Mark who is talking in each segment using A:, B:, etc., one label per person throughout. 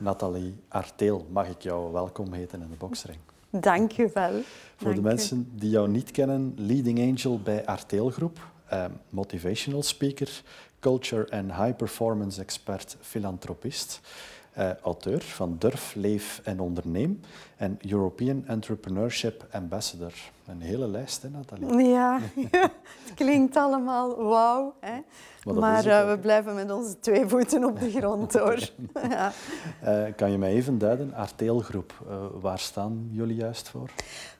A: Nathalie Arteel, mag ik jou welkom heten in de boksring.
B: Dank je wel.
A: Voor de mensen die jou niet kennen, leading angel bij Arteel Groep, eh, motivational speaker, culture en high performance expert, filantropist, eh, auteur van Durf, Leef en Onderneem en European Entrepreneurship Ambassador. Een hele lijst, hè, Nathalie?
B: Ja, het klinkt allemaal wauw. Hè? Maar, uh, we blijven met onze twee voeten op de grond, hoor. ja.
A: uh, kan je mij even duiden, Arteelgroep, uh, waar staan jullie juist voor?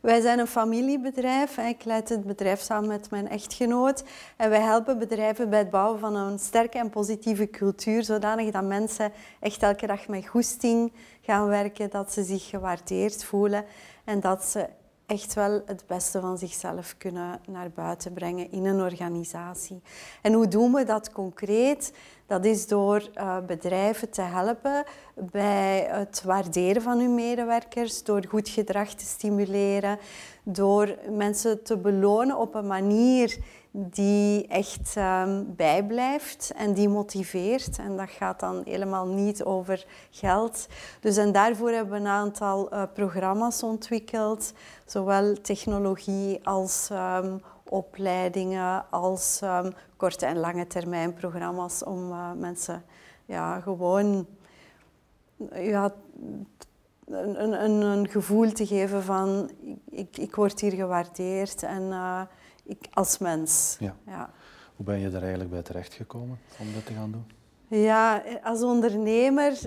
B: Wij zijn een familiebedrijf. Ik leid het bedrijf samen met mijn echtgenoot. En wij helpen bedrijven bij het bouwen van een sterke en positieve cultuur, zodanig dat mensen echt elke dag met goesting gaan werken, dat ze zich gewaardeerd voelen en dat ze echt wel het beste van zichzelf kunnen naar buiten brengen in een organisatie. En hoe doen we dat concreet? Dat is door uh, bedrijven te helpen bij het waarderen van hun medewerkers, door goed gedrag te stimuleren, door mensen te belonen op een manier die echt um, bijblijft en die motiveert. En dat gaat dan helemaal niet over geld. Dus en daarvoor hebben we een aantal uh, programma's ontwikkeld, zowel technologie als um, opleidingen, als um, korte en lange termijn programma's om uh, mensen ja, gewoon ja, een, een, een, gevoel te geven van ik, ik word hier gewaardeerd en uh, ik, als mens.
A: Ja. ja. Hoe ben je er eigenlijk bij terechtgekomen om dat te gaan doen?
B: Ja, als ondernemer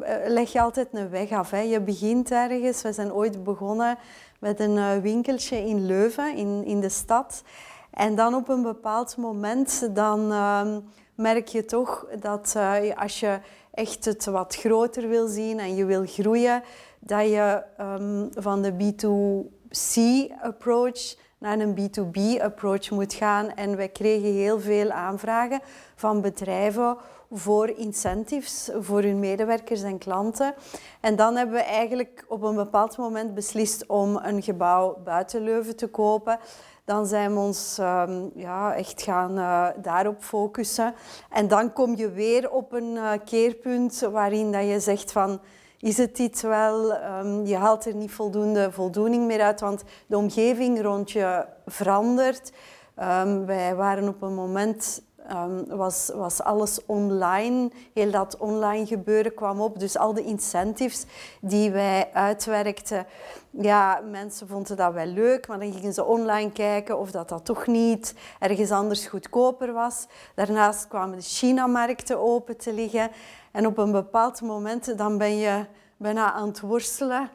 B: eh, leg je altijd een weg af. Hè. Je begint ergens. We zijn ooit begonnen met een eh, winkeltje in Leuven, in, in de stad. En dan op een bepaald moment dan, uh, merk je toch dat uh, als je echt het wat groter wil zien en je wil groeien, dat je um, van de B2C-approach naar een B2B-approach moet gaan. En wij kregen heel veel aanvragen van bedrijven voor incentives voor hun medewerkers en klanten. En dan hebben we eigenlijk op een bepaald moment beslist om een gebouw buiten Leuven te kopen. Dan zijn we ons um, ja, echt gaan uh, daarop focussen. En dan kom je weer op een uh, keerpunt waarin dat je zegt van is het iets wel, um, je haalt er niet voldoende voldoening meer uit, want de omgeving rond je verandert. Um, wij waren op een moment, um, was, was alles online, heel dat online gebeuren kwam op. Dus al de incentives die wij uitwerkten, ja, mensen vonden dat wel leuk, maar dan gingen ze online kijken of dat, dat toch niet ergens anders goedkoper was. Daarnaast kwamen de China-markten open te liggen. En op een bepaald moment dan ben je bijna aan het worstelen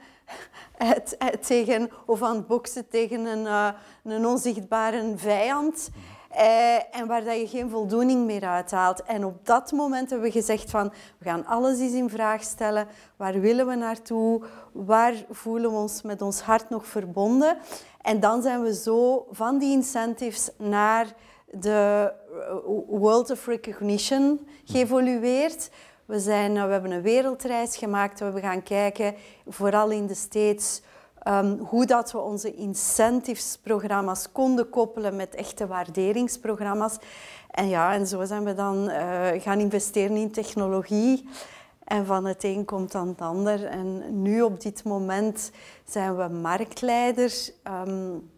B: tegen, of aan het boksen tegen een, uh, een onzichtbare vijand. Eh, en waar dat je geen voldoening meer uithaalt. En op dat moment hebben we gezegd van, we gaan alles eens in vraag stellen. Waar willen we naartoe? Waar voelen we ons met ons hart nog verbonden? En dan zijn we zo van die incentives naar de eh, World of Recognition geëvolueerd. We, zijn, eh, we hebben een wereldreis gemaakt. We gaan kijken, vooral in de States, um, hoe dat we onze incentivesprogramma's konden koppelen met echte waarderingsprogramma's. En ja, en zo zijn we dan uh, gaan investeren in technologie. En van het een komt dan het ander. En nu op dit moment zijn we marktleider um,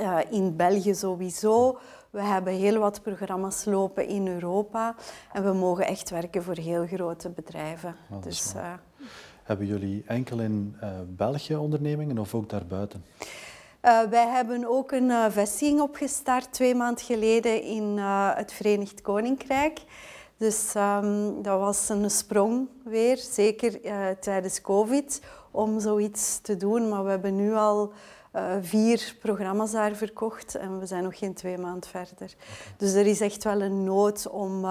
B: uh, in België sowieso. We hebben heel wat programma's lopen in Europa en we mogen echt werken voor heel grote bedrijven.
A: dus, uh, hebben jullie enkel in uh, België ondernemingen of ook daarbuiten?
B: Uh, wij hebben ook een uh, vestiging opgestart twee maanden geleden in het Verenigd Koninkrijk. Dus um, dat was een sprong weer, zeker tijdens COVID, om zoiets te doen. Maar we hebben nu al vier programma's daar verkocht en we zijn nog geen twee maanden verder. Dus er is echt wel een nood om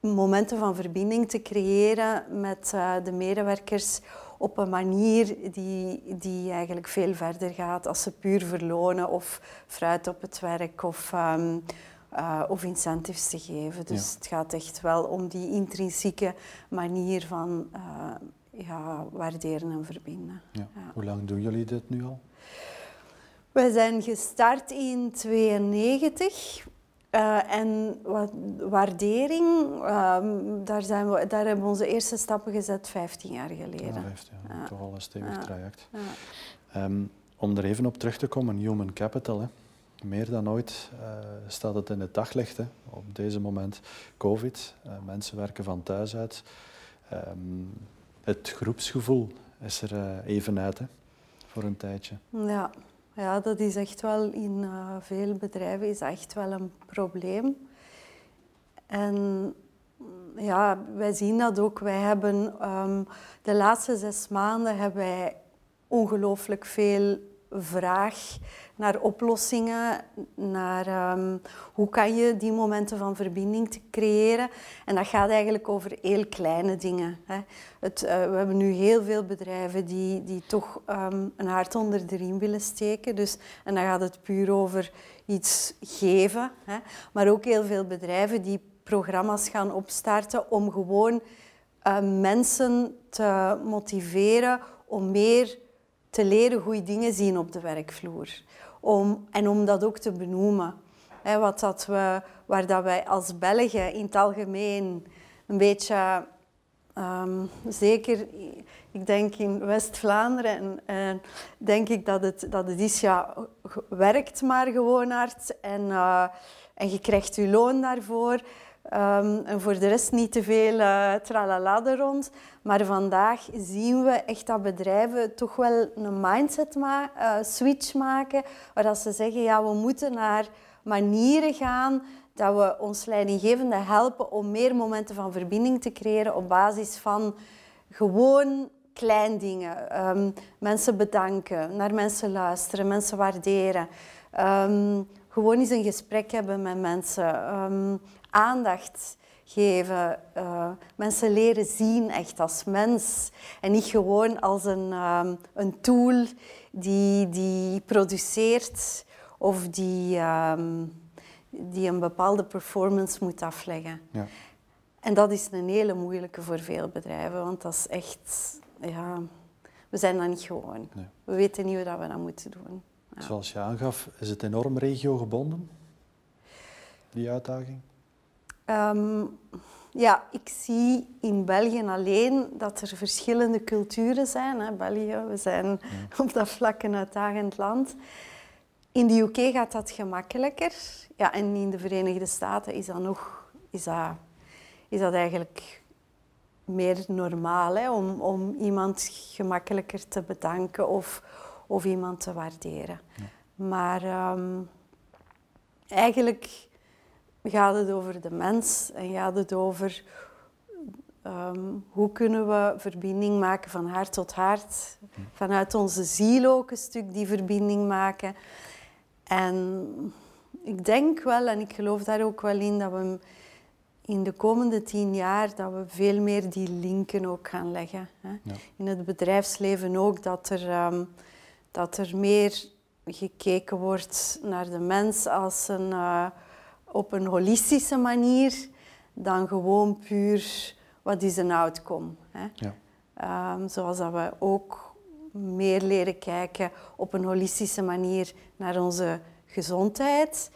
B: momenten van verbinding te creëren met uh, de medewerkers op een manier die, die eigenlijk veel verder gaat als ze puur verlonen of fruit op het werk of, um, of incentives te geven. Dus ja. het gaat echt wel om die intrinsieke manier van ja, waarderen en verbinden.
A: Ja. Hoe lang doen jullie dit nu al?
B: We zijn gestart in 1992 Uh, en wat, waardering, um, daar, zijn we, daar hebben we onze eerste stappen gezet 15 jaar geleden. Ja,
A: 15 jaar, toch al een stevig traject. Um, om er even op terug te komen, human capital. Hè. Meer dan ooit uh, staat het in het daglicht hè, op deze moment. Covid, uh, mensen werken van thuis uit. Um, het groepsgevoel is er even uit hè, voor een tijdje.
B: Ja. Ja, dat is echt wel in veel bedrijven is echt wel een probleem. En ja, wij zien dat ook. Wij hebben um, de laatste zes maanden hebben wij ongelooflijk veel vraag naar oplossingen, naar um, hoe kan je die momenten van verbinding te creëren. En dat gaat eigenlijk over heel kleine dingen. Hè. Het, uh, we hebben nu heel veel bedrijven die, die toch um, een hart onder de riem willen steken. Dus, en dan gaat het puur over iets geven. Hè. Maar ook heel veel bedrijven die programma's gaan opstarten om gewoon uh, mensen te motiveren om meer te leren goede dingen zien op de werkvloer. Om, en om dat ook te benoemen. Wat dat we, waar dat wij als Belgen in het algemeen een beetje, um, zeker ik denk in West-Vlaanderen, en, denk ik dat het, dat het is, ja, werkt maar gewoon hard en, uh, en je krijgt je loon daarvoor. Um, en voor de rest niet te veel uh, tralala er rond. Maar vandaag zien we echt dat bedrijven toch wel een mindset uh, switch maken. Waar dat ze zeggen, ja, we moeten naar manieren gaan dat we ons leidinggevende helpen om meer momenten van verbinding te creëren op basis van gewoon klein dingen. Um, mensen bedanken, naar mensen luisteren, mensen waarderen. Um, gewoon eens een gesprek hebben met mensen. Aandacht geven. Uh, mensen leren zien echt als mens. En niet gewoon als een, um, een tool die, die produceert of die, um, die een bepaalde performance moet afleggen. Ja. En dat is een hele moeilijke voor veel bedrijven, want dat is echt... Ja, we zijn dat niet gewoon. Nee. We weten niet hoe we dat moeten doen.
A: Ja. Zoals je aangaf, is het enorm regiogebonden, die uitdaging?
B: Um, ja, ik zie in België alleen dat er verschillende culturen zijn. Hè. België, we zijn op dat vlak een uitdagend land. In de UK gaat dat gemakkelijker. Ja, en in de Verenigde Staten is dat nog... Is dat, is dat eigenlijk meer normaal, hè, om, om iemand gemakkelijker te bedanken of, of iemand te waarderen. Maar um, eigenlijk gaat het over de mens en gaat het over um, hoe kunnen we verbinding maken van hart tot hart. Vanuit onze ziel ook een stuk die verbinding maken. En ik denk wel, en ik geloof daar ook wel in, dat we in de komende tien jaar dat we veel meer die linken ook gaan leggen. Hè. In het bedrijfsleven ook, dat er, um, dat er meer gekeken wordt naar de mens als een... Uh, op een holistische manier dan gewoon puur wat is een outcome. Hè? Ja. Um, zoals dat we ook meer leren kijken op een holistische manier naar onze gezondheid,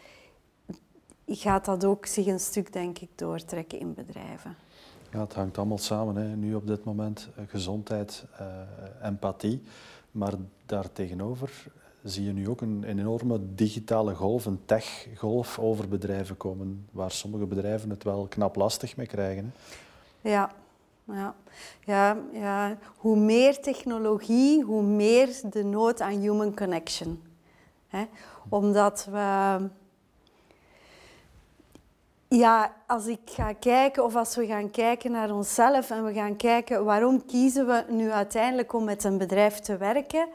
B: gaat dat ook zich een stuk, denk ik, doortrekken in bedrijven.
A: Ja, het hangt allemaal samen. Hè. Nu op dit moment eh, gezondheid, uh, empathie. Maar daartegenover zie je nu ook een, een enorme digitale golf, een tech-golf over bedrijven komen, waar sommige bedrijven het wel knap lastig mee krijgen.
B: Hè? Ja. Ja. Ja, ja, hoe meer technologie, hoe meer de nood aan human connection. Omdat we... Ja, als ik ga kijken of als we gaan kijken naar onszelf en we gaan kijken waarom kiezen we nu uiteindelijk om met een bedrijf te werken,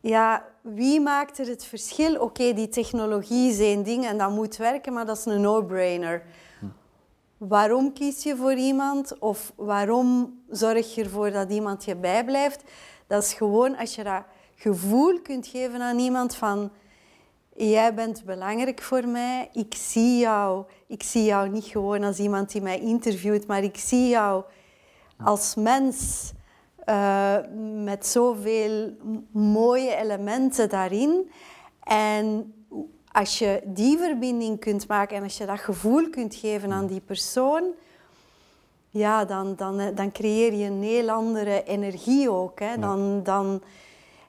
B: ja, wie maakt er het verschil? Oké, die technologie is één ding en dat moet werken, maar dat is een no-brainer. Waarom kies je voor iemand of waarom zorg je ervoor dat iemand je bijblijft? Dat is gewoon als je dat gevoel kunt geven aan iemand van jij bent belangrijk voor mij, ik zie jou. Ik zie jou niet gewoon als iemand die mij interviewt, maar ik zie jou als mens uh, met zoveel mooie elementen daarin. En als je die verbinding kunt maken en als je dat gevoel kunt geven aan die persoon, ja, dan, dan, eh, dan creëer je een heel andere energie ook. Hè. Dan, dan,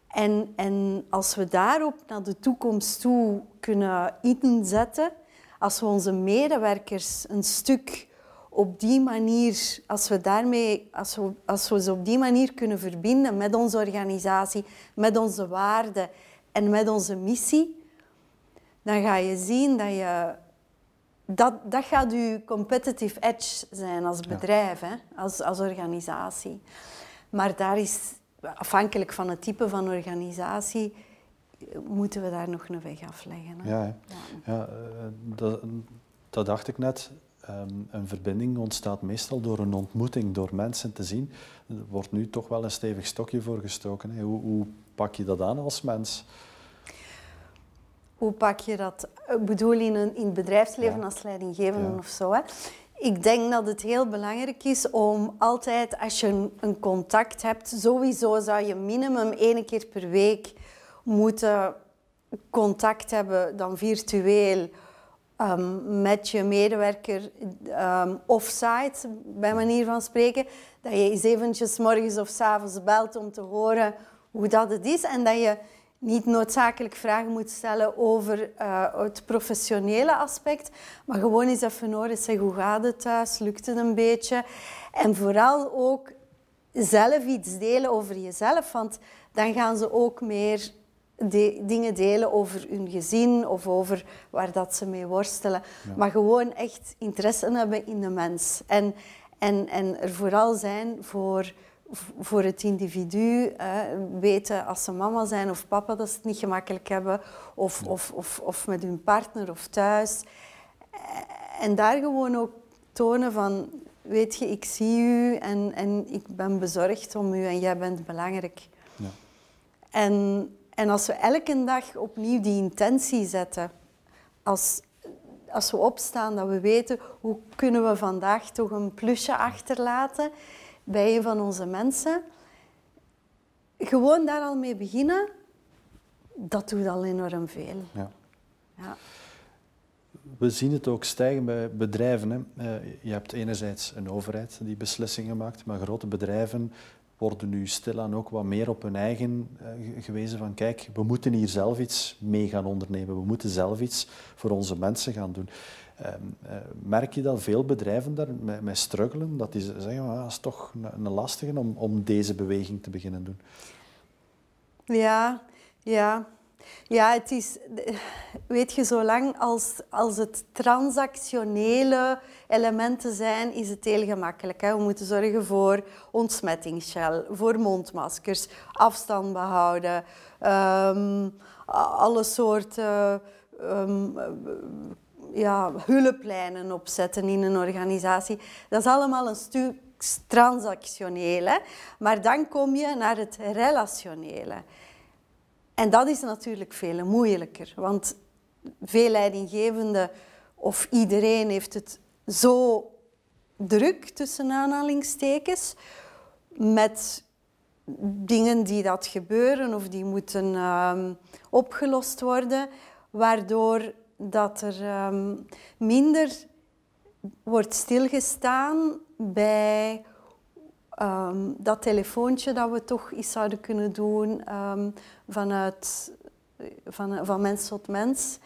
B: en, en als we daarop naar de toekomst toe kunnen inzetten, als we onze medewerkers een stuk op die manier, als we, daarmee, als, we, als we ze op die manier kunnen verbinden met onze organisatie, met onze waarden en met onze missie, dan ga je zien dat je... Dat, dat gaat je competitive edge zijn als bedrijf, hè? Als, als organisatie. Maar daar is, afhankelijk van het type van organisatie, moeten we daar nog een weg afleggen.
A: Hè? Ja, ja. ja eh, dat, dat dacht ik net. Ehm, een verbinding ontstaat meestal door een ontmoeting, door mensen te zien. Er wordt nu toch wel een stevig stokje voor gestoken. Hoe, hoe, pak je dat aan als mens?
B: Hoe pak je dat? Ik bedoel in, een, in het bedrijfsleven als leidinggevende of zo. Hè? Ik denk dat het heel belangrijk is om altijd, als je een, een contact hebt, sowieso zou je minimum één keer per week moeten contact hebben, dan virtueel, um, met je medewerker um, offsite, bij manier van spreken. Dat je eens eventjes morgens of s avonds belt om te horen hoe dat het is. En dat je niet noodzakelijk vragen moet stellen over uh, het professionele aspect, maar gewoon eens even horen, zeg, hoe gaat het thuis, lukt het een beetje? En vooral ook zelf iets delen over jezelf, want dan gaan ze ook meer de, dingen delen over hun gezin of over waar dat ze mee worstelen. Maar gewoon echt interesse hebben in de mens. En, en, en er vooral zijn voor, voor het individu. weten als ze mama zijn of papa dat ze het niet gemakkelijk hebben. Of, of, of, of met hun partner of thuis. En daar gewoon ook tonen van... Weet je, ik zie u en, en ik ben bezorgd om u en jij bent belangrijk. Ja. En en als we elke dag opnieuw die intentie zetten, als, als we opstaan, dat we weten hoe kunnen we vandaag toch een plusje achterlaten bij een van onze mensen, gewoon daar al mee beginnen, dat doet al enorm veel. Ja.
A: ja. We zien het ook stijgen bij bedrijven. Hè. Eh, je hebt enerzijds een overheid die beslissingen maakt, maar grote bedrijven worden nu stilaan ook wat meer op hun eigen uh, gewezen van kijk, we moeten hier zelf iets mee gaan ondernemen. We moeten zelf iets voor onze mensen gaan doen. Uh, uh, merk je dat veel bedrijven daar mee, mee struggelen? Dat die zeggen, ah, dat is toch een lastige om, om deze beweging te beginnen doen.
B: Ja, ja. Ja, het is, weet je, zolang als, als het transactionele elementen zijn, is het heel gemakkelijk. Hè? We moeten zorgen voor ontsmettingsgel, voor mondmaskers, afstand behouden, um, alle soorten um, ja, hulplijnen opzetten in een organisatie. Dat is allemaal een stuk transactioneel. Maar dan kom je naar het relationele. En dat is natuurlijk veel moeilijker, want veel leidinggevenden of iedereen heeft het zo druk, tussen aanhalingstekens, met dingen die dat gebeuren of die moeten uh, opgelost worden, waardoor dat er um, minder wordt stilgestaan bij um, dat telefoontje dat we toch iets zouden kunnen doen um, vanuit van, van mens tot mens.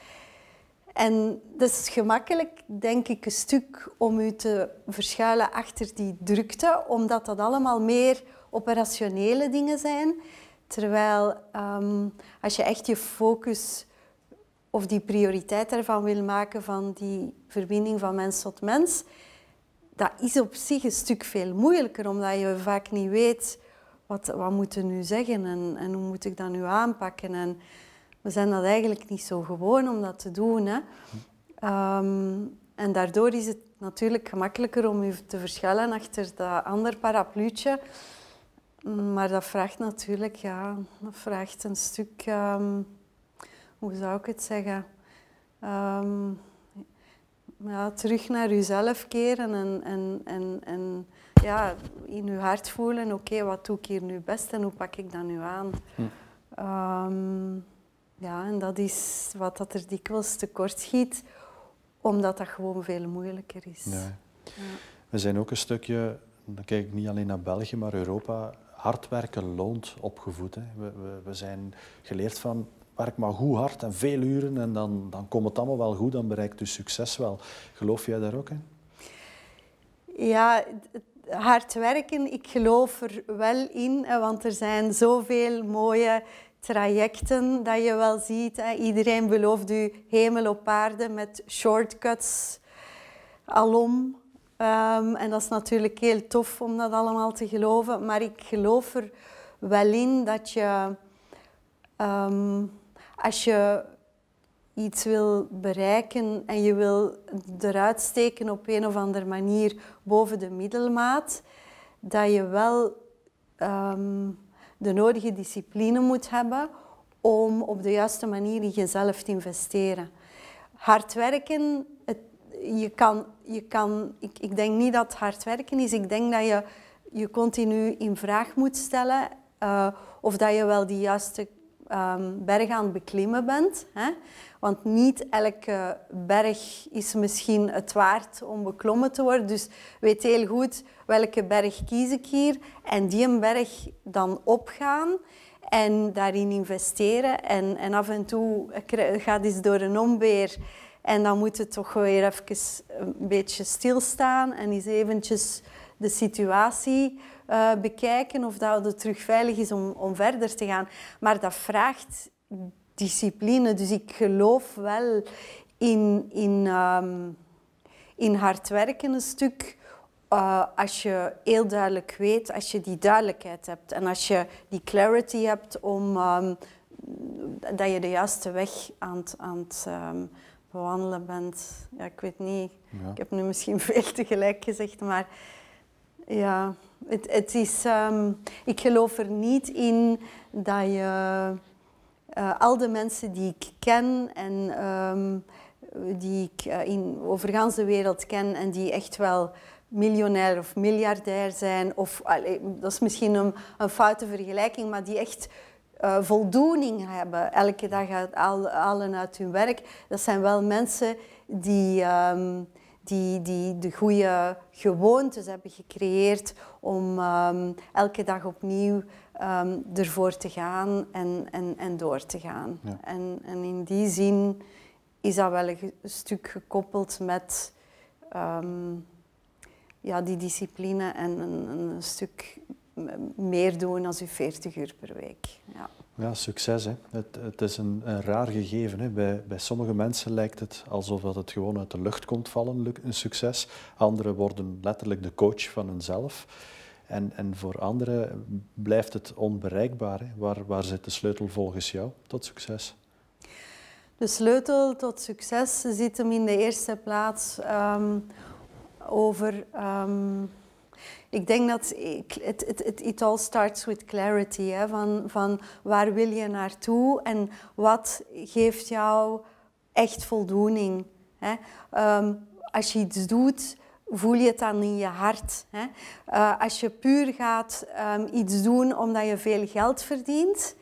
B: En dat is gemakkelijk, denk ik, een stuk om u te verschuilen achter die drukte, omdat dat allemaal meer operationele dingen zijn. Terwijl um, als je echt je focus of die prioriteit ervan wil maken van die verbinding van mens tot mens, dat is op zich een stuk veel moeilijker, omdat je vaak niet weet wat, wat moet nu zeggen en, en hoe moet ik dat nu aanpakken. En we zijn dat eigenlijk niet zo gewoon om dat te doen. Hè. Ehm, en daardoor is het natuurlijk gemakkelijker om je te verschuilen achter dat ander parapluutje. Maar dat vraagt natuurlijk, ja, dat vraagt een stuk, um, hoe zou ik het zeggen? Um, ja, terug naar jezelf keren en, en, en, en ja, in je hart voelen, oké, wat doe ik hier nu best en hoe pak ik dat nu aan? Hm. Um, Ja, en dat is wat dat er dikwijls tekort schiet, omdat dat gewoon veel moeilijker is. Ja.
A: Ja. We zijn ook een stukje, dan kijk ik niet alleen naar België, maar Europa, hard werken loont opgevoed. Hè. We, we, we, zijn geleerd van werk maar goed hard en veel uren en dan, dan komt het allemaal wel goed, dan bereikt u succes wel. Geloof jij daar ook in?
B: Ja, hard werken, ik geloof er wel in, want er zijn zoveel mooie trajecten dat je wel ziet. Iedereen belooft u hemel op aarde met shortcuts alom. Um, en dat is natuurlijk heel tof om dat allemaal te geloven. Maar ik geloof er wel in dat je, ehm, als je iets wil bereiken en je wil eruit steken op een of andere manier boven de middelmaat, dat je wel um, de nodige discipline moet hebben om op de juiste manier in jezelf te investeren. Hard werken, het, je kan, je kan, ik, ik denk niet dat hard werken is. Ik denk dat je je continu in vraag moet stellen uh, of dat je wel die juiste um, berg aan het beklimmen bent. Hè? Want niet elke berg is misschien het waard om beklommen te worden. Dus weet heel goed welke berg kies ik hier. En die een berg dan opgaan en daarin investeren. En, en af en toe gaat iets door een omweer. En dan moet het toch weer even een beetje stilstaan en eens eventjes de situatie uh, bekijken of dat het terug veilig is om, om verder te gaan. Maar dat vraagt discipline. Dus ik geloof wel in, in, um, in hard werken een stuk. Uh, als je heel duidelijk weet, als je die duidelijkheid hebt en als je die clarity hebt om um, dat je de juiste weg aan het, aan het um, bewandelen bent. Ja, ik weet niet, ja. ik heb nu misschien veel tegelijk gezegd, maar ja, het, het is, ik geloof er niet in dat je uh, al de mensen die ik ken en um, die ik uh, in, over de wereld ken en die echt wel miljonair of miljardair zijn, of dat is misschien een, een, foute vergelijking, maar die echt uh, voldoening hebben elke dag uit, al, uit hun werk, dat zijn wel mensen die, um, die, die de goede gewoontes hebben gecreëerd om um, elke dag opnieuw um, ervoor te gaan en, en, en door te gaan. En, en in die zin is dat wel een stuk gekoppeld met um, ja, die discipline en een, een, stuk meer doen dan je 40 uur per week. Ja,
A: ja succes. Hè. Het, het is een, een raar gegeven. Hè. Bij, bij sommige mensen lijkt het alsof dat het gewoon uit de lucht komt vallen, een succes. Anderen worden letterlijk de coach van hunzelf. En, en voor anderen blijft het onbereikbaar. Hè? Waar, waar zit de sleutel volgens jou tot succes?
B: De sleutel tot succes zit hem in de eerste plaats um, over. Um, ik denk dat het, het, it all starts with clarity. Hè? Van, van waar wil je naartoe en wat geeft jou echt voldoening. Hè? Um, als je iets doet voel je het dan in je hart. Hè? Uh, als je puur gaat um, iets doen omdat je veel geld verdient,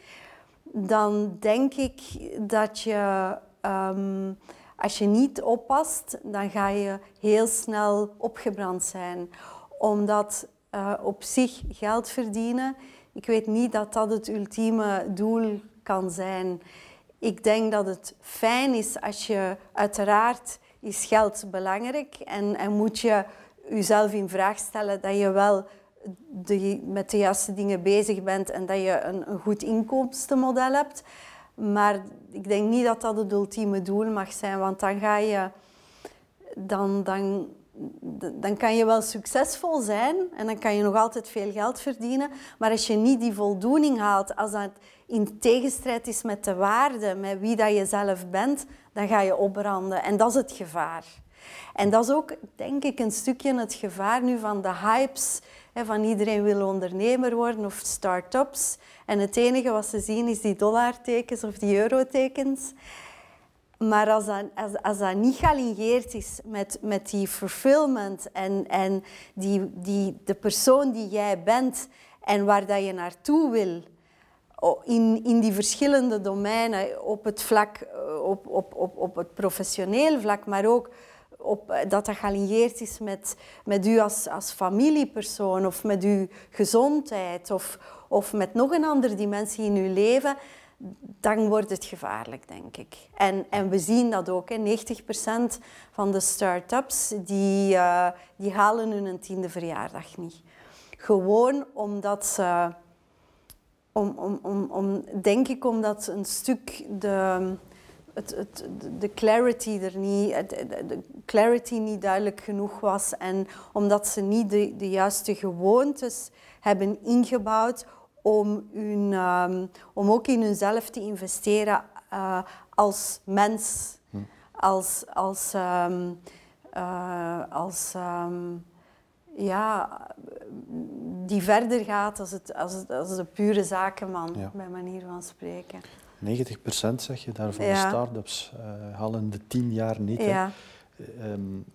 B: dan denk ik dat je, um, als je niet oppast, dan ga je heel snel opgebrand zijn. Omdat uh, op zich geld verdienen, ik weet niet dat dat het ultieme doel kan zijn. Ik denk dat het fijn is als je uiteraard is geld belangrijk en, en moet je jezelf in vraag stellen dat je wel met de juiste dingen bezig bent en dat je een, een goed inkomstenmodel hebt. Maar ik denk niet dat dat het ultieme doel mag zijn, want dan ga je... Dan, dan, dan kan je wel succesvol zijn en dan kan je nog altijd veel geld verdienen. Maar als je niet die voldoening haalt, als dat in tegenstrijd is met de waarde, met wie dat je zelf bent, dan ga je opbranden. En dat is het gevaar. En dat is ook, denk ik, een stukje het gevaar nu van de hypes. Van iedereen wil ondernemer worden of start-ups. En het enige wat ze zien is die dollartekens of die eurotekens. Maar als dat, als, als dat niet gealigneerd is met, met die fulfillment en, en die, die, de persoon die jij bent en waar dat je naartoe wil, in, in die verschillende domeinen, op het vlak, eh, op, op, op, op het professioneel vlak, maar ook op, eh, dat dat geallieerd is met, met u als, als familiepersoon of met uw gezondheid of, of met nog een andere dimensie in uw leven, dan wordt het gevaarlijk, denk ik. En, en we zien dat ook. Hè. 90% van de start-ups die, uh, die halen hun tiende verjaardag niet. Gewoon omdat ze... Om, om, om, om, denk ik omdat een stuk de, het, het, de clarity er niet, de clarity niet duidelijk genoeg was en omdat ze niet de, de juiste gewoontes hebben ingebouwd om, hun, um, om ook in hunzelf te investeren uh, als mens, hm. als, als, um, uh, als um, ja, die verder gaat als, het, als, het, als de pure zakenman, ja. bij manier van spreken.
A: 90% zeg je daarvan ja. de start-ups uh, halen de tien jaar niet. Ja. Um,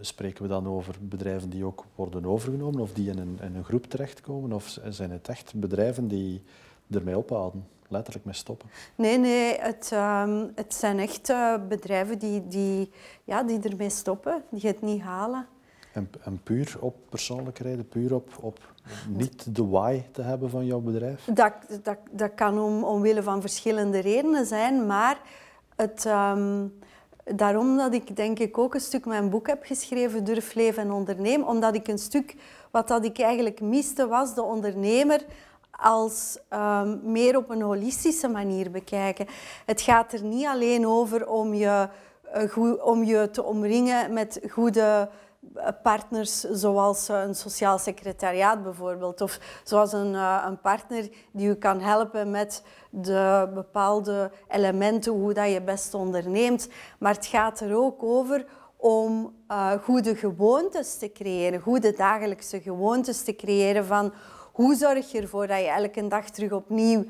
A: spreken we dan over bedrijven die ook worden overgenomen of die in een, in een groep terechtkomen? Of zijn het echt bedrijven die ermee ophouden? letterlijk mee stoppen?
B: Nee, nee, het, um, het zijn echt uh, bedrijven die, die, ja, die ermee stoppen, die het niet halen.
A: En, en puur op persoonlijkheden, puur op, op niet de why te hebben van jouw bedrijf?
B: Dat, dat, dat kan om, omwille van verschillende redenen zijn, maar het, um, daarom dat ik denk ik ook een stuk mijn boek heb geschreven, Durf leven en ondernemen, omdat ik een stuk, wat dat ik eigenlijk miste, was de ondernemer als um, meer op een holistische manier bekijken. Het gaat er niet alleen over om je, uh, om je te omringen met goede eh, partners zoals een sociaal secretariaat bijvoorbeeld. Of zoals een, uh, een partner die u kan helpen met de bepaalde elementen, hoe dat je best onderneemt. Maar het gaat er ook over om goede gewoontes te creëren, goede dagelijkse gewoontes te creëren van hoe zorg je ervoor dat je elke dag terug opnieuw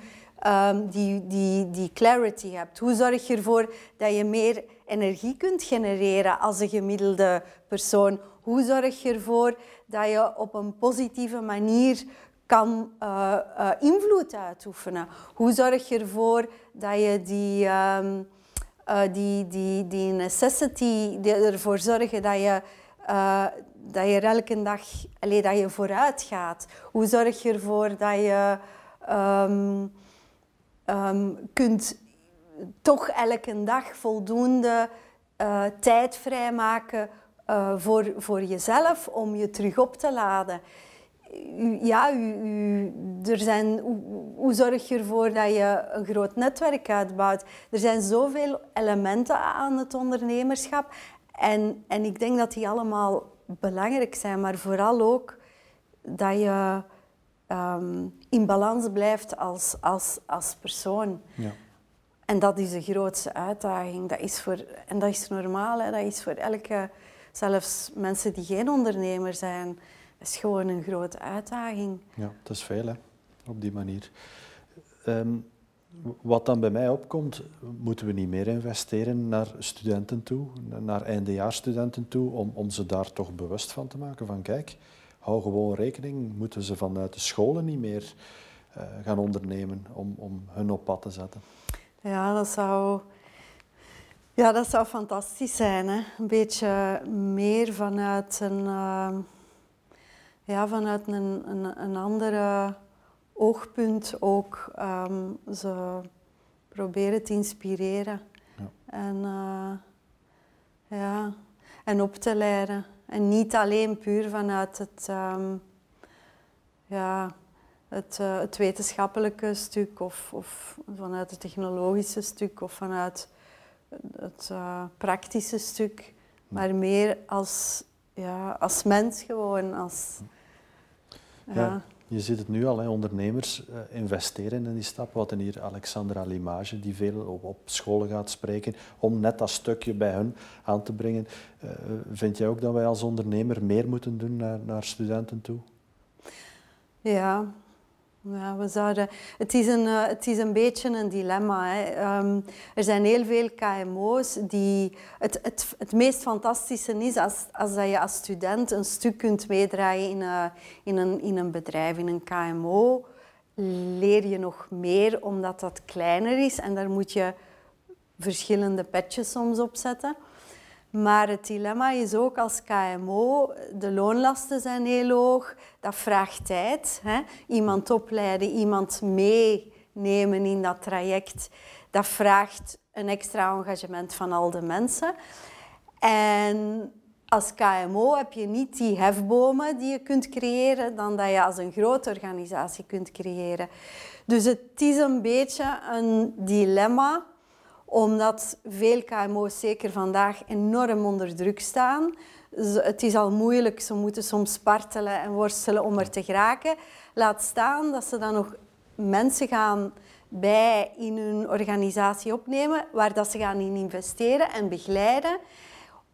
B: um, die, die, die clarity hebt? Hoe zorg je ervoor dat je meer energie kunt genereren als een gemiddelde persoon? Hoe zorg je ervoor dat je op een positieve manier kan uh, uh, invloed uitoefenen? Hoe zorg je ervoor dat je die, um, die, die, die necessity, ervoor zorgen dat je, dat je elke dag allez, dat je vooruit gaat? Hoe zorg je ervoor dat je um, um, kunt toch elke dag voldoende tijd vrijmaken uh, voor, voor jezelf om je terug op te laden. ja, u, u, er zijn, hoe, hoe, zorg je ervoor dat je een groot netwerk uitbouwt? Er zijn zoveel elementen aan het ondernemerschap. En, en ik denk dat die allemaal belangrijk zijn, maar vooral ook dat je um, in balans blijft als, als, als persoon. Ja. En dat is de grootste uitdaging. Dat is voor, en dat is normaal, hè? dat is voor elke zelfs mensen die geen ondernemer zijn, is gewoon een grote uitdaging.
A: Ja, dat is veel hè, op die manier. Ehm, wat dan bij mij opkomt, moeten we niet meer investeren naar studenten toe, naar eindejaarsstudenten toe, om, om ze daar toch bewust van te maken van kijk, hou gewoon rekening, moeten ze vanuit de scholen niet meer uh, gaan ondernemen om, om hun op pad te zetten?
B: Ja, dat zou ja, dat zou fantastisch zijn. Hè? Een beetje meer vanuit een, uh, ja, vanuit een, een, een andere oogpunt ook um, ze proberen te inspireren. Ja. En, uh, ja, en op te leiden. En niet alleen puur vanuit het, um, ja, het, uh, het wetenschappelijke stuk of, of vanuit het technologische stuk of vanuit het uh, praktische stuk, maar meer als, ja, als mens gewoon. Als,
A: ja. Je ziet het nu al, hè. ondernemers uh, investeren in die stap. Wat hier Alexandra Limage, die veel op, op, scholen gaat spreken, om net dat stukje bij hun aan te brengen. Uh, vind jij ook dat wij als ondernemer meer moeten doen naar, naar studenten toe?
B: Ja, ja, we zouden, het, is een, uh, het is een beetje een dilemma. Hè. Um, er zijn heel veel KMO's die... Het, het, het meest fantastische is als, als dat je als student een stuk kunt meedraaien in, uh, in, een, in een bedrijf, in een KMO. leer je nog meer omdat dat kleiner is en daar moet je verschillende petjes soms op zetten. Maar het dilemma is ook als KMO, de loonlasten zijn heel hoog, dat vraagt tijd. Hè? Iemand opleiden, iemand meenemen in dat traject, dat vraagt een extra engagement van al de mensen. En als KMO heb je niet die hefbomen die je kunt creëren dan dat je als een grote organisatie kunt creëren. Dus het is een beetje een dilemma, omdat veel KMO's zeker vandaag enorm onder druk staan. Het is al moeilijk, ze moeten soms spartelen en worstelen om er te geraken. Laat staan dat ze dan nog mensen gaan bij in hun organisatie opnemen, waar dat ze gaan in investeren en begeleiden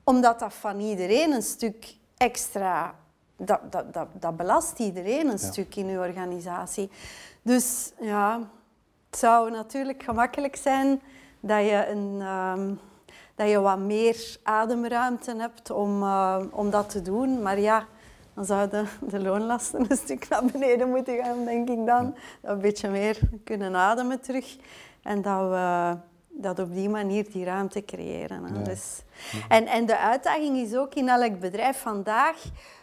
B: omdat dat van iedereen een stuk extra... Dat, dat, dat, dat belast iedereen een stuk in uw organisatie. Dus ja, het zou natuurlijk gemakkelijk zijn dat je, een, um, dat je wat meer ademruimte hebt om, uh, om dat te doen. Maar ja, dan zouden de loonlasten een stuk naar beneden moeten gaan, denk ik dan. Dat we een beetje meer kunnen ademen terug. En dat we dat op die manier die ruimte creëren. Hè. Dus, en, en de uitdaging is ook in elk bedrijf vandaag,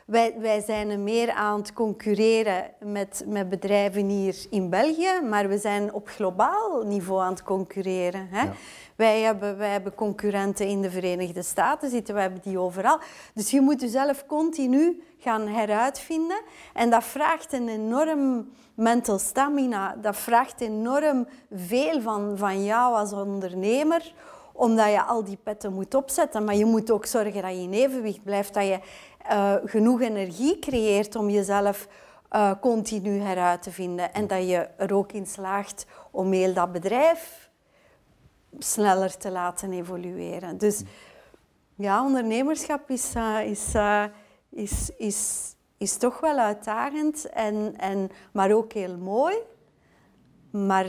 B: wij, wij zijn meer aan het concurreren met, met bedrijven hier in België, maar we zijn op globaal niveau aan het concurreren. Hè. Wij, hebben, wij hebben concurrenten in de Verenigde Staten zitten, wij hebben die overal. Dus je moet jezelf continu gaan heruitvinden en dat vraagt een enorm mental stamina, dat vraagt enorm veel van, van jou als ondernemer, omdat je al die petten moet opzetten. Maar je moet ook zorgen dat je in evenwicht blijft, dat je uh, genoeg energie creëert om jezelf uh, continu heruit te vinden. En dat je er ook in slaagt om heel dat bedrijf sneller te laten evolueren. Dus ja, ondernemerschap is, uh, is, is, is is toch wel uitdagend, en, en, maar ook heel mooi. Maar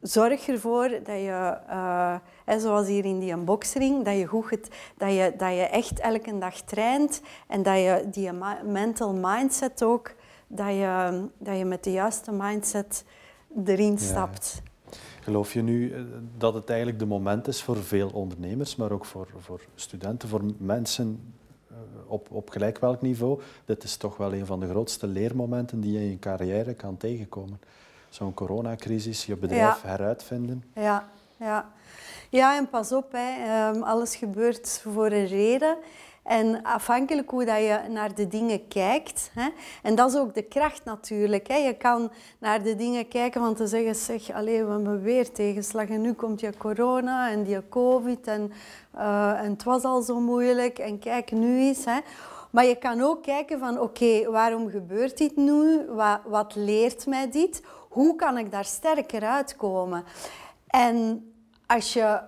B: zorg ervoor dat je, uh, zoals hier in die unboxing, dat je, goed het, dat, je, dat je echt elke dag traint en dat je die mental mindset ook, dat je, dat je met de juiste mindset erin stapt.
A: Geloof je nu eh, dat het eigenlijk de moment is voor veel ondernemers, maar ook voor, voor studenten, voor mensen op, op gelijk welk niveau, dit is toch wel een van de grootste leermomenten die je in je carrière kan tegenkomen. Zo'n coronacrisis, je bedrijf heruitvinden.
B: Ja, ja. ja, en pas op, hè. Ehm, alles gebeurt voor een reden. En afhankelijk hoe dat je naar de dingen kijkt. Hè, en dat is ook de kracht natuurlijk. Hè. Je kan naar de dingen kijken van te zeggen, zeg, alleen we hebben weer tegenslag en nu komt je corona en die covid en, uh, en het was al zo moeilijk en kijk nu eens. Hè. Maar je kan ook kijken van, oké, waarom gebeurt dit nu? Wat, wat leert mij dit? Hoe kan ik daar sterker uitkomen? En als je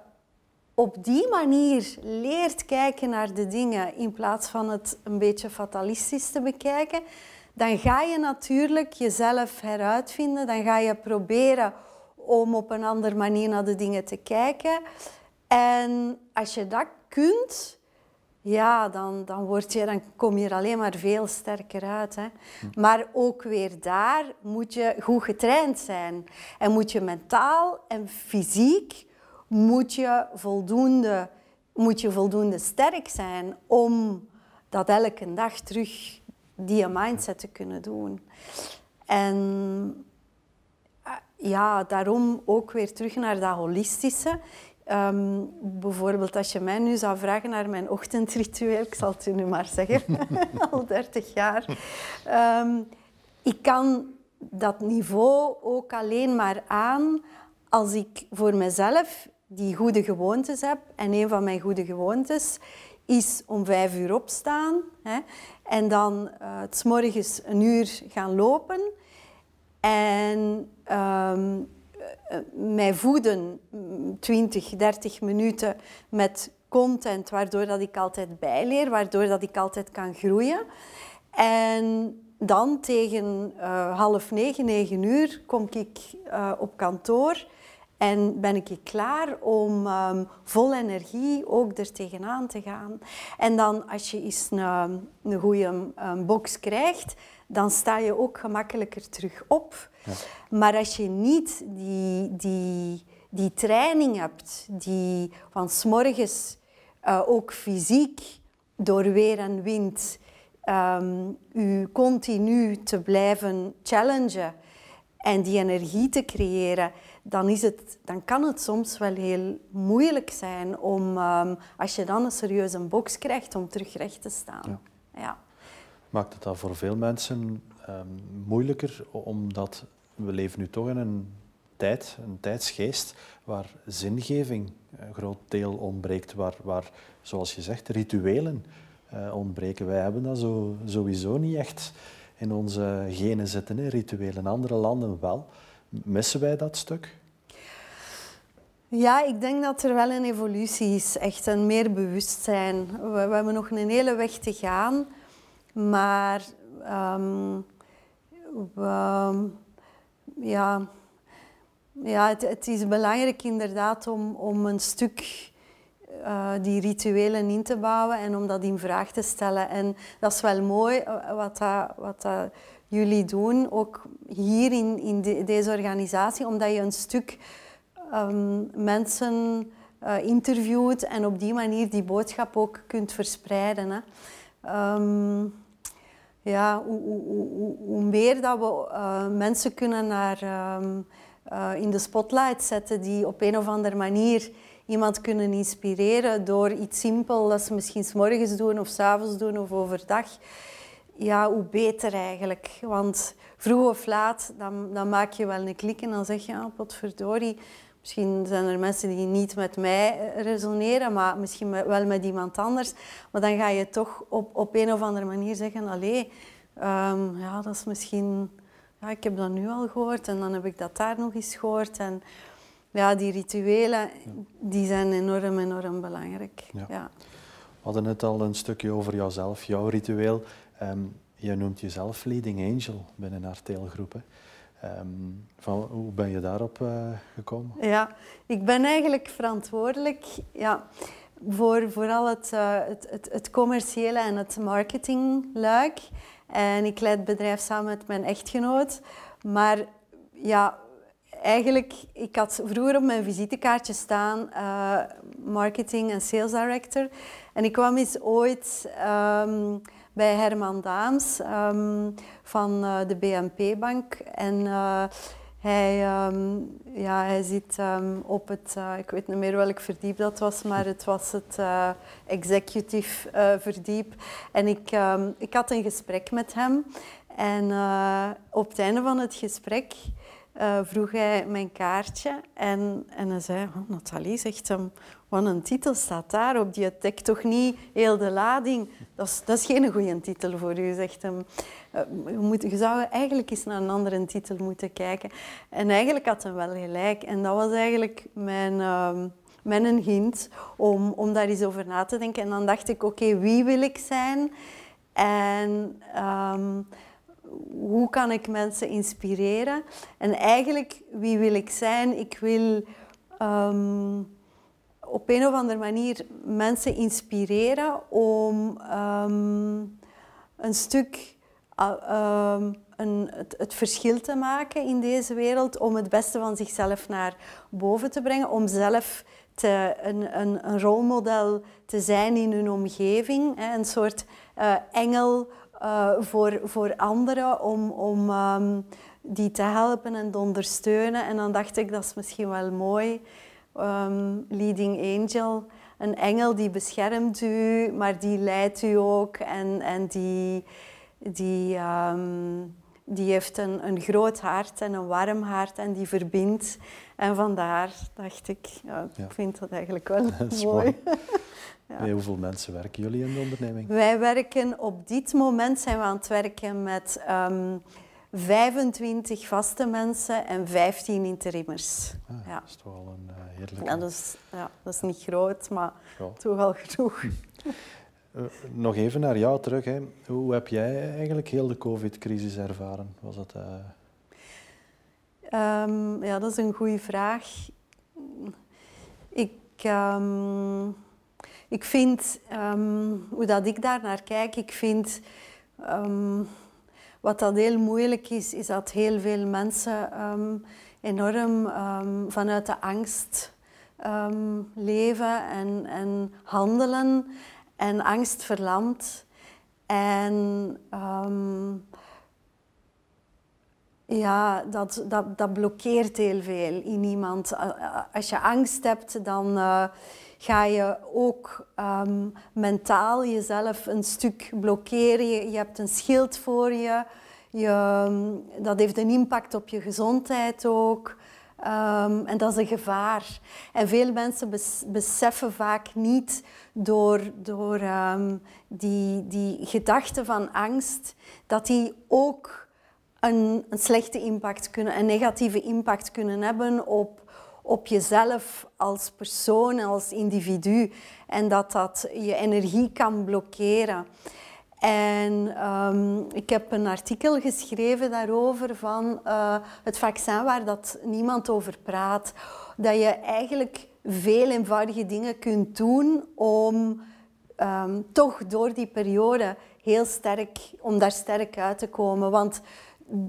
B: op die manier leert kijken naar de dingen in plaats van het een beetje fatalistisch te bekijken, dan ga je natuurlijk jezelf heruitvinden. Dan ga je proberen om op een andere manier naar de dingen te kijken. En als je dat kunt, ja, dan, dan, word je, dan kom je er alleen maar veel sterker uit. Hè. Maar ook weer daar moet je goed getraind zijn. En moet je mentaal en fysiek moet je voldoende, moet je voldoende sterk zijn om dat elke dag terug die mindset te kunnen doen. En eh, ja, daarom ook weer terug naar dat holistische. Ehm, bijvoorbeeld als je mij nu zou vragen naar mijn ochtendritueel, ik zal het u nu maar zeggen, al 30 jaar. Um, ik kan dat niveau ook alleen maar aan als ik voor mezelf die goede gewoontes heb. En een van mijn goede gewoontes is om vijf uur opstaan hè, en dan uh, s morgens een uur gaan lopen en um, mij voeden 20, 30 minuten met content waardoor dat ik altijd bijleer, waardoor dat ik altijd kan groeien. En dan tegen uh, half negen, negen uur kom ik uh, op kantoor En ben ik klaar om um, vol energie ook er tegenaan te gaan. En dan als je eens een, een goede um, box krijgt, dan sta je ook gemakkelijker terug op. Ja. Maar als je niet die, die, die training hebt, die van s'morgens uh, ook fysiek door weer en wind um, u continu te blijven challengen en die energie te creëren, dan, is het, dan kan het soms wel heel moeilijk zijn om, um, als je dan een serieuze box krijgt, om terug recht te staan. Ja. ja.
A: Maakt het dat voor veel mensen um, moeilijker, omdat we leven nu toch in een tijd, een tijdsgeest, waar zingeving een groot deel ontbreekt, waar, waar zoals je zegt, rituelen uh, ontbreken. Wij hebben dat zo, sowieso niet echt in onze genen zitten, hè, rituelen. Andere landen wel. Missen wij dat stuk?
B: Ja, ik denk dat er wel een evolutie is, echt een meer bewustzijn. We, hebben nog een hele weg te gaan, maar um, we, ja, ja, het, is belangrijk inderdaad om, om een stuk uh, die rituelen in te bouwen en om dat in vraag te stellen. En dat is wel mooi uh, wat, dat, wat dat jullie doen, ook hier in, in de, deze organisatie, omdat je een stuk um, mensen uh, interviewt en op die manier die boodschap ook kunt verspreiden. Hè. Um, ja, hoe, hoe, hoe, meer dat we mensen kunnen naar, um, in de spotlight zetten die op een of andere manier iemand kunnen inspireren door iets simpel dat ze misschien morgens doen of s avonds doen of overdag. Ja, hoe beter eigenlijk. Want vroeg of laat, dan, dan maak je wel een klik en dan zeg je, ah, potverdorie, Misschien zijn er mensen die niet met mij resoneren, maar misschien wel met iemand anders. Maar dan ga je toch op, op een of andere manier zeggen, allee, um, ja, dat is misschien... Ja, ik heb dat nu al gehoord en dan heb ik dat daar nog eens gehoord. En ja, die rituelen die zijn enorm, enorm belangrijk. Ja.
A: We hadden het al een stukje over jouzelf, jouw ritueel. Um, je noemt jezelf leading angel binnen haar teelgroep. Um, van, hoe ben je daarop uh, gekomen?
B: Ja, ik ben eigenlijk verantwoordelijk ja, voor vooral het, uh, het, het, het, commerciële en het marketingluik. En ik leid het bedrijf samen met mijn echtgenoot. Maar ja, eigenlijk, ik had vroeger op mijn visitekaartje staan uh, marketing en sales director. En ik kwam eens ooit um, bij Herman Daams um, van uh, de BNP-bank. En uh, hij, um, ja, hij zit op het, ik weet niet meer welk verdiep dat was, maar het was het executive verdiep. En ik, ik had een gesprek met hem. En op het einde van het gesprek uh, vroeg hij mijn kaartje en, en hij zei, oh, Nathalie, zegt hem, wat een titel staat daar op, die dekt toch niet heel de lading. Dat is, dat is geen goede titel voor u, zegt hem. Je, moet, je zou eigenlijk eens naar een andere titel moeten kijken. En eigenlijk had hij wel gelijk. En dat was eigenlijk mijn, uh, mijn hint om, om daar eens over na te denken. En dan dacht ik, oké, wie wil ik zijn? En... Um, hoe kan ik mensen inspireren? En eigenlijk, wie wil ik zijn? Ik wil um, op een of andere manier mensen inspireren om um, een stuk um, een, het, het, verschil te maken in deze wereld, om het beste van zichzelf naar boven te brengen, om zelf te, een, een, een rolmodel te zijn in hun omgeving, hè, een soort uh, engel uh, voor, voor anderen om, om um, die te helpen en te ondersteunen. En dan dacht ik, dat is misschien wel mooi. Um, leading angel, een engel die beschermt u, maar die leidt u ook en, en die, die, um, die heeft een, een groot hart en een warm hart en die verbindt. En vandaar dacht ik, ja, ik vind dat eigenlijk wel mooi. mooi.
A: Ja. hoeveel mensen werken jullie in de onderneming?
B: Wij werken op dit moment zijn we aan het werken met um, ehm, 25 vaste mensen en 15 interimmers.
A: Ah, ja. Dat is toch wel een uh, heerlijke...
B: Ja dat, is, ja, dat is niet groot, maar toch wel genoeg.
A: Uh, nog even naar jou terug. Hè. Hoe heb jij eigenlijk heel de COVID-crisis ervaren? Was dat, uh...
B: um, ja, dat is een goede vraag. ehm, ik vind, ehm, hoe dat ik daar naar kijk, ik vind ehm, wat dat heel moeilijk is, is dat heel veel mensen enorm vanuit de angst leven en, en handelen en angst verlamt. En ja, dat, dat, dat blokkeert heel veel in iemand. Als je angst hebt, dan uh, ga je ook um, mentaal jezelf een stuk blokkeren. Je, je, hebt een schild voor je. je um, dat heeft een impact op je gezondheid ook. Um, en dat is een gevaar. En veel mensen bes beseffen vaak niet door, door die, die gedachten van angst, dat die ook een, een slechte impact kunnen, een negatieve impact kunnen hebben op, op jezelf als persoon, als individu. En dat dat je energie kan blokkeren. En ehm, ik heb een artikel geschreven daarover van uh, het vaccin waar dat niemand over praat. Dat je eigenlijk veel eenvoudige dingen kunt doen om ehm, toch door die periode heel sterk, om daar sterk uit te komen. Want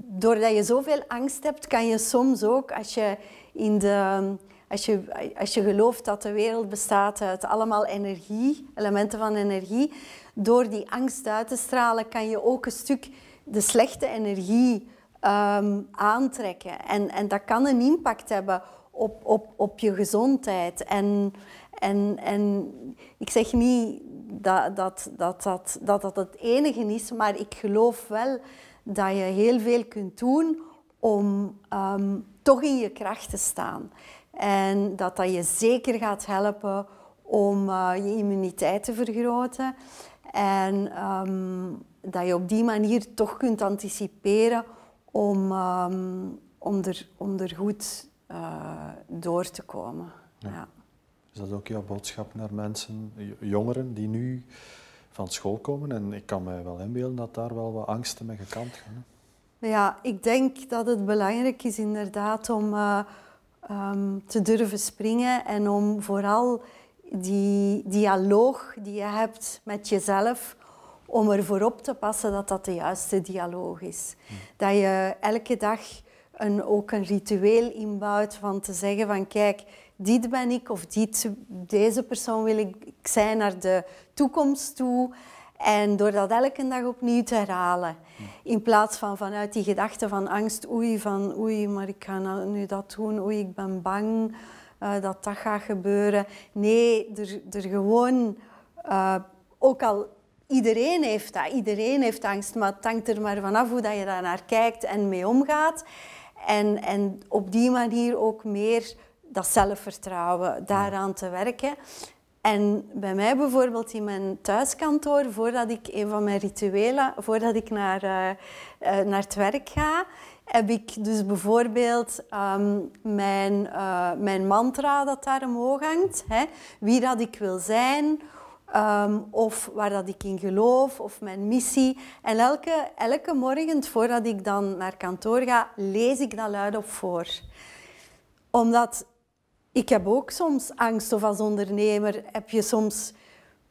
B: doordat je zoveel angst hebt, kan je soms ook, als je, in de, als je, als je gelooft dat de wereld bestaat uit allemaal energie, elementen van energie, door die angst uit te stralen, kan je ook een stuk de slechte energie ehm, aantrekken. En, en dat kan een impact hebben op, op, op je gezondheid. En, en, en ik zeg niet dat dat, dat, dat, dat dat het enige is, maar ik geloof wel dat je heel veel kunt doen om ehm, toch in je kracht te staan. En dat dat je zeker gaat helpen om uh, je immuniteit te vergroten. En ehm, dat je op die manier toch kunt anticiperen om, um, om, er, om er goed uh, door te komen. Ja. Ja.
A: Is dat ook jouw boodschap naar mensen, jongeren die nu van school komen. En ik kan me wel inbeelden dat daar wel wat angsten mee gekant gaan.
B: Ja, ik denk dat het belangrijk is inderdaad om uh, um, te durven springen en om vooral die dialoog die je hebt met jezelf, om ervoor op te passen dat dat de juiste dialoog is. Hm. Dat je elke dag een, ook een ritueel inbouwt van te zeggen van kijk, dit ben ik of dit, deze persoon wil ik zijn naar de toekomst toe. En door dat elke dag opnieuw te herhalen. In plaats van vanuit die gedachte van angst, oei, van oei, maar ik ga nou nu dat doen, oei, ik ben bang uh, dat dat gaat gebeuren. Nee, er, er gewoon, uh, ook al iedereen heeft dat, iedereen heeft angst, maar het hangt er maar vanaf hoe dat je daar naar kijkt en mee omgaat. En, en op die manier ook meer dat zelfvertrouwen daaraan te werken. En bij mij bijvoorbeeld in mijn thuiskantoor, voordat ik een van mijn rituelen, voordat ik naar, uh, naar het werk ga, heb ik dus bijvoorbeeld um, mijn, uh, mijn mantra dat daar omhoog hangt. Hè? Wie dat ik wil zijn, um, of waar dat ik in geloof, of mijn missie. En elke, elke morgen, voordat ik dan naar kantoor ga, lees ik dat luid op voor. Omdat ik heb ook soms angst of als ondernemer heb je soms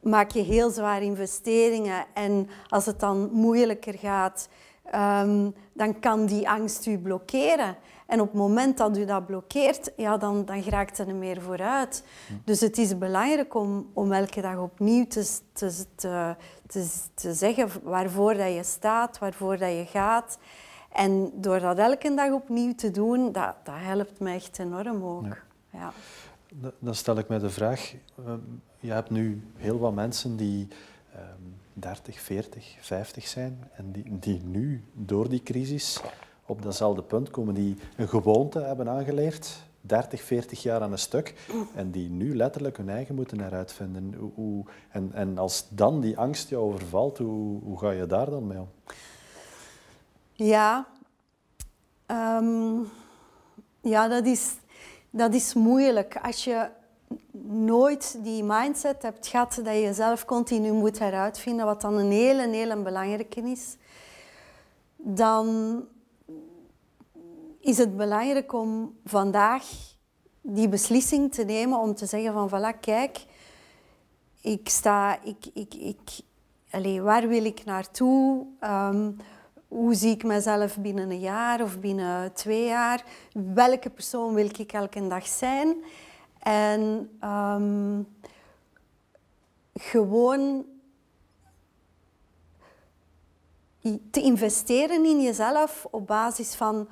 B: maak je heel zwaar investeringen en als het dan moeilijker gaat, um, dan kan die angst u blokkeren. En op het moment dat u dat blokkeert, ja, dan, dan geraakt er meer vooruit. Dus het is belangrijk om, om elke dag opnieuw te, te, te, te, zeggen waarvoor dat je staat, waarvoor dat je gaat. En door dat elke dag opnieuw te doen, dat, dat helpt me echt enorm ook. Ja. Ja.
A: Dan stel ik mij de vraag, ehm, je hebt nu heel wat mensen die 30, 40, 50 zijn en die, die nu door die crisis op datzelfde punt komen, die een gewoonte hebben aangeleerd, 30, 40 jaar aan een stuk, en die nu letterlijk hun eigen moeten heruitvinden. Hoe, hoe, en, en als dan die angst jou overvalt, hoe, hoe ga je daar dan mee om?
B: Ja, um, ja dat is dat is moeilijk. Als je nooit die mindset hebt gehad dat je jezelf continu moet heruitvinden, wat dan een hele, hele belangrijke is, dan is het belangrijk om vandaag die beslissing te nemen om te zeggen van voilà, kijk, ik sta, ik, ik, ik, allez, waar wil ik naartoe? Um, hoe zie ik mezelf binnen een jaar of binnen twee jaar? Welke persoon wil ik elke dag zijn? En um, gewoon te investeren in jezelf op basis van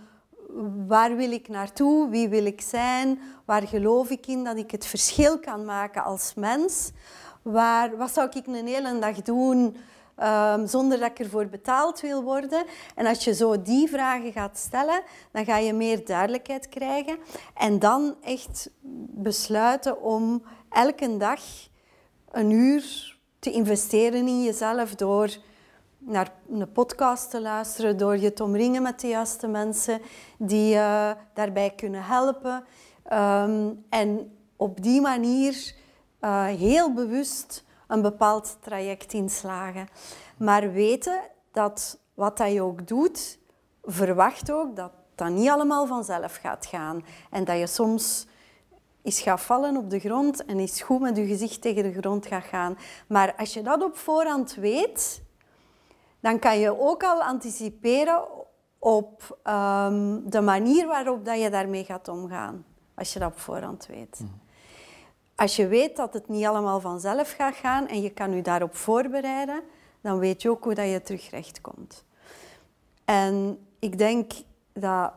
B: waar wil ik naartoe, wie wil ik zijn, waar geloof ik in dat ik het verschil kan maken als mens, waar, wat zou ik een hele dag doen um, zonder dat ik ervoor betaald wil worden. En als je zo die vragen gaat stellen, dan ga je meer duidelijkheid krijgen en dan echt besluiten om elke dag een uur te investeren in jezelf door naar een podcast te luisteren, door je te omringen met de juiste mensen die je daarbij kunnen helpen. Ehm, en op die manier uh, heel bewust een bepaald traject inslagen. Maar weten dat wat dat je ook doet, verwacht ook dat dat niet allemaal vanzelf gaat gaan. En dat je soms is gaat vallen op de grond en is goed met je gezicht tegen de grond gaat gaan. Maar als je dat op voorhand weet, dan kan je ook al anticiperen op ehm, de manier waarop dat je daarmee gaat omgaan. Als je dat op voorhand weet. Mhm. Als je weet dat het niet allemaal vanzelf gaat gaan en je kan je daarop voorbereiden, dan weet je ook hoe dat je terug recht komt. En ik denk dat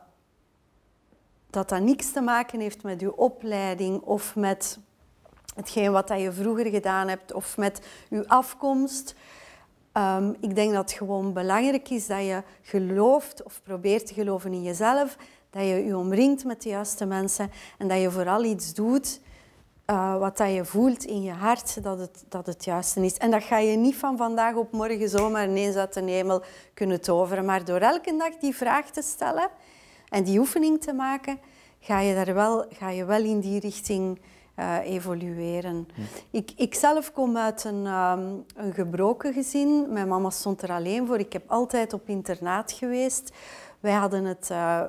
B: dat dat niks te maken heeft met je opleiding of met hetgeen wat dat je vroeger gedaan hebt of met je afkomst. Ehm, ik denk dat het gewoon belangrijk is dat je gelooft of probeert te geloven in jezelf, dat je je omringt met de juiste mensen en dat je vooral iets doet uh, wat dat je voelt in je hart dat het, dat het juiste is. En dat ga je niet van vandaag op morgen zomaar ineens uit de hemel kunnen toveren. Maar door elke dag die vraag te stellen en die oefening te maken, ga je, daar wel, ga je wel in die richting uh, evolueren. Ik, ik zelf kom uit een, um, een gebroken gezin. Mijn mama stond er alleen voor. Ik heb altijd op internaat geweest. Wij hadden het uh,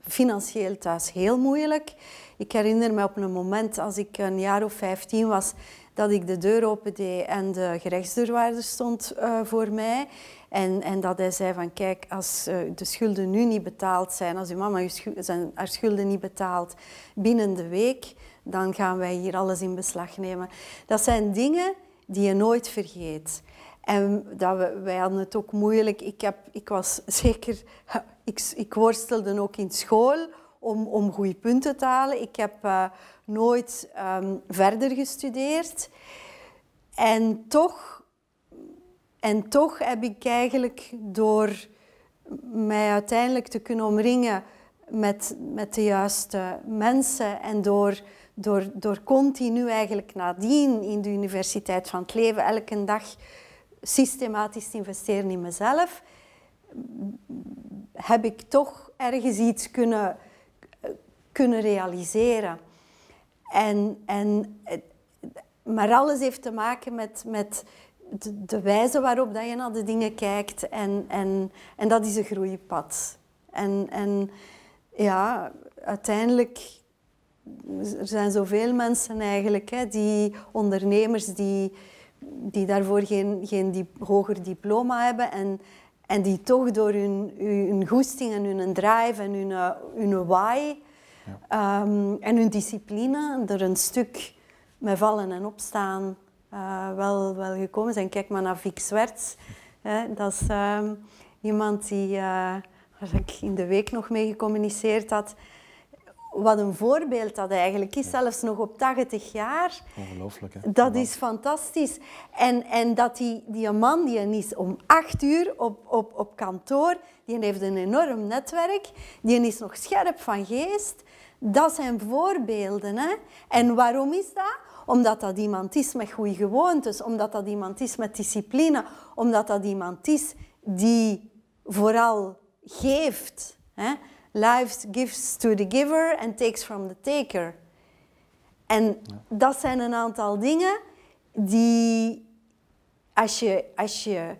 B: financieel thuis heel moeilijk. Ik herinner me op een moment als ik een jaar of 15 was, dat ik de deur opende en de gerechtsdeurwaarder stond uh, voor mij. En, en dat hij zei van kijk, als uh, de schulden nu niet betaald zijn, als uw mama zijn, haar schulden niet betaalt binnen de week, dan gaan wij hier alles in beslag nemen. Dat zijn dingen die je nooit vergeet. En dat we, wij hadden het ook moeilijk. Ik, heb, ik was zeker... Ik, ik worstelde ook in school om, om goede punten te halen. Ik heb uh, nooit um, verder gestudeerd. En toch, en toch heb ik eigenlijk door mij uiteindelijk te kunnen omringen met, met de juiste mensen en door door, door continu eigenlijk nadien in de Universiteit van het Leven elke dag systematisch te investeren in mezelf, heb ik toch ergens iets kunnen, kunnen realiseren. En, en, maar alles heeft te maken met, met de, wijze waarop dat je naar de dingen kijkt. En, en, en dat is een groeipad. En, en ja, uiteindelijk er zijn zoveel mensen eigenlijk, hè, die ondernemers die, die daarvoor geen, geen hoger diploma hebben en, en die toch door hun, hun goesting en hun drive en hun, hun why ja. um, en hun discipline er een stuk met vallen en opstaan uh, wel, wel gekomen zijn. Kijk maar naar Vic Zwerts. Hè, dat is um, iemand die, uh, waar ik in de week nog mee gecommuniceerd had wat een voorbeeld dat eigenlijk is, zelfs nog op 80 jaar.
A: Ongelooflijk, hè?
B: Dat is fantastisch. En, en dat die, die man, die is om acht uur op, op, op kantoor, die heeft een enorm netwerk, die is nog scherp van geest. Dat zijn voorbeelden. Hè? En waarom is dat? Omdat dat iemand is met goede gewoontes, omdat dat iemand is met discipline, omdat dat iemand is die vooral geeft. Hè? Life gives to the giver and takes from the taker. En dat zijn een aantal dingen die, als je, als je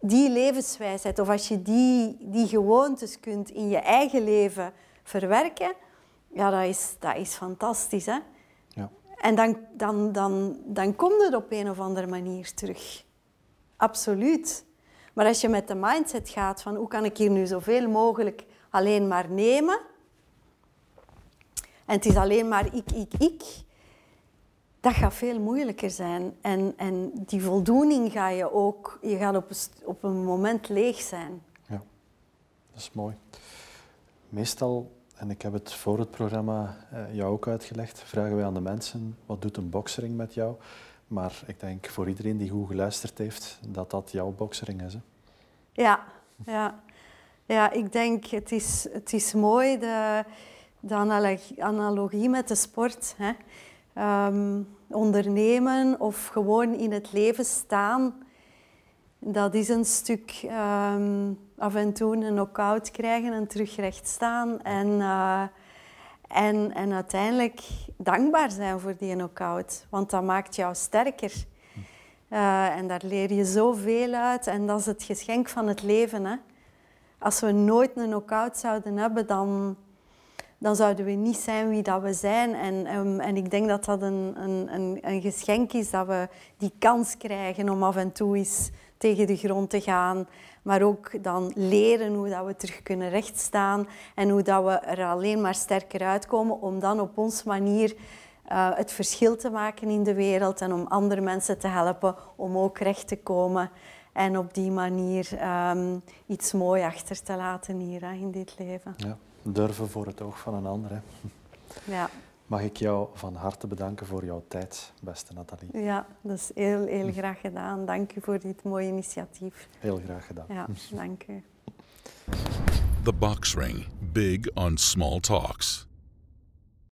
B: die levenswijsheid of als je die, die gewoontes kunt in je eigen leven verwerken, Ja, dat is, dat is fantastisch, hè?
A: Ja.
B: En dan, dan, dan, dan komt het op een of andere manier terug. Absoluut. Maar als je met de mindset gaat van hoe kan ik hier nu zoveel mogelijk alleen maar nemen, en het is alleen maar ik, ik, ik, dat gaat veel moeilijker zijn. En, en die voldoening ga je ook, je gaat op een, op een moment leeg zijn.
A: Ja, dat is mooi. Meestal, en ik heb het voor het programma eh, jou ook uitgelegd, vragen wij aan de mensen, wat doet een boksering met jou? Maar ik denk voor iedereen die goed geluisterd heeft, dat dat jouw boksering is. Hè?
B: Ja, ja. ja, ik denk het is, het is mooi, de, de analogie met de sport. Hè. Ehm, ondernemen of gewoon in het leven staan, dat is een stuk ehm, af en toe een knock-out krijgen en terug recht staan. En, eh, en, en uiteindelijk dankbaar zijn voor die knock-out, want dat maakt jou sterker. Uh, en daar leer je zoveel uit en dat is het geschenk van het leven. Hè. Als we nooit een knock-out zouden hebben, dan, dan zouden we niet zijn wie dat we zijn. En, en, en ik denk dat dat een, een, een, geschenk is, dat we die kans krijgen om af en toe eens tegen de grond te gaan. Maar ook dan leren hoe dat we terug kunnen rechtstaan en hoe dat we er alleen maar sterker uitkomen om dan op onze manier uh, het verschil te maken in de wereld en om andere mensen te helpen om ook recht te komen. En op die manier um, iets moois achter te laten hier hè, in dit leven.
A: Ja, durven voor het oog van een ander. Hè.
B: Ja.
A: Mag ik jou van harte bedanken voor jouw tijd, beste Nathalie.
B: Ja, dat is heel, heel graag gedaan. Dank u voor dit mooie initiatief.
A: Heel graag gedaan.
B: Ja, dank u.
C: The Box Ring. Big on small talks.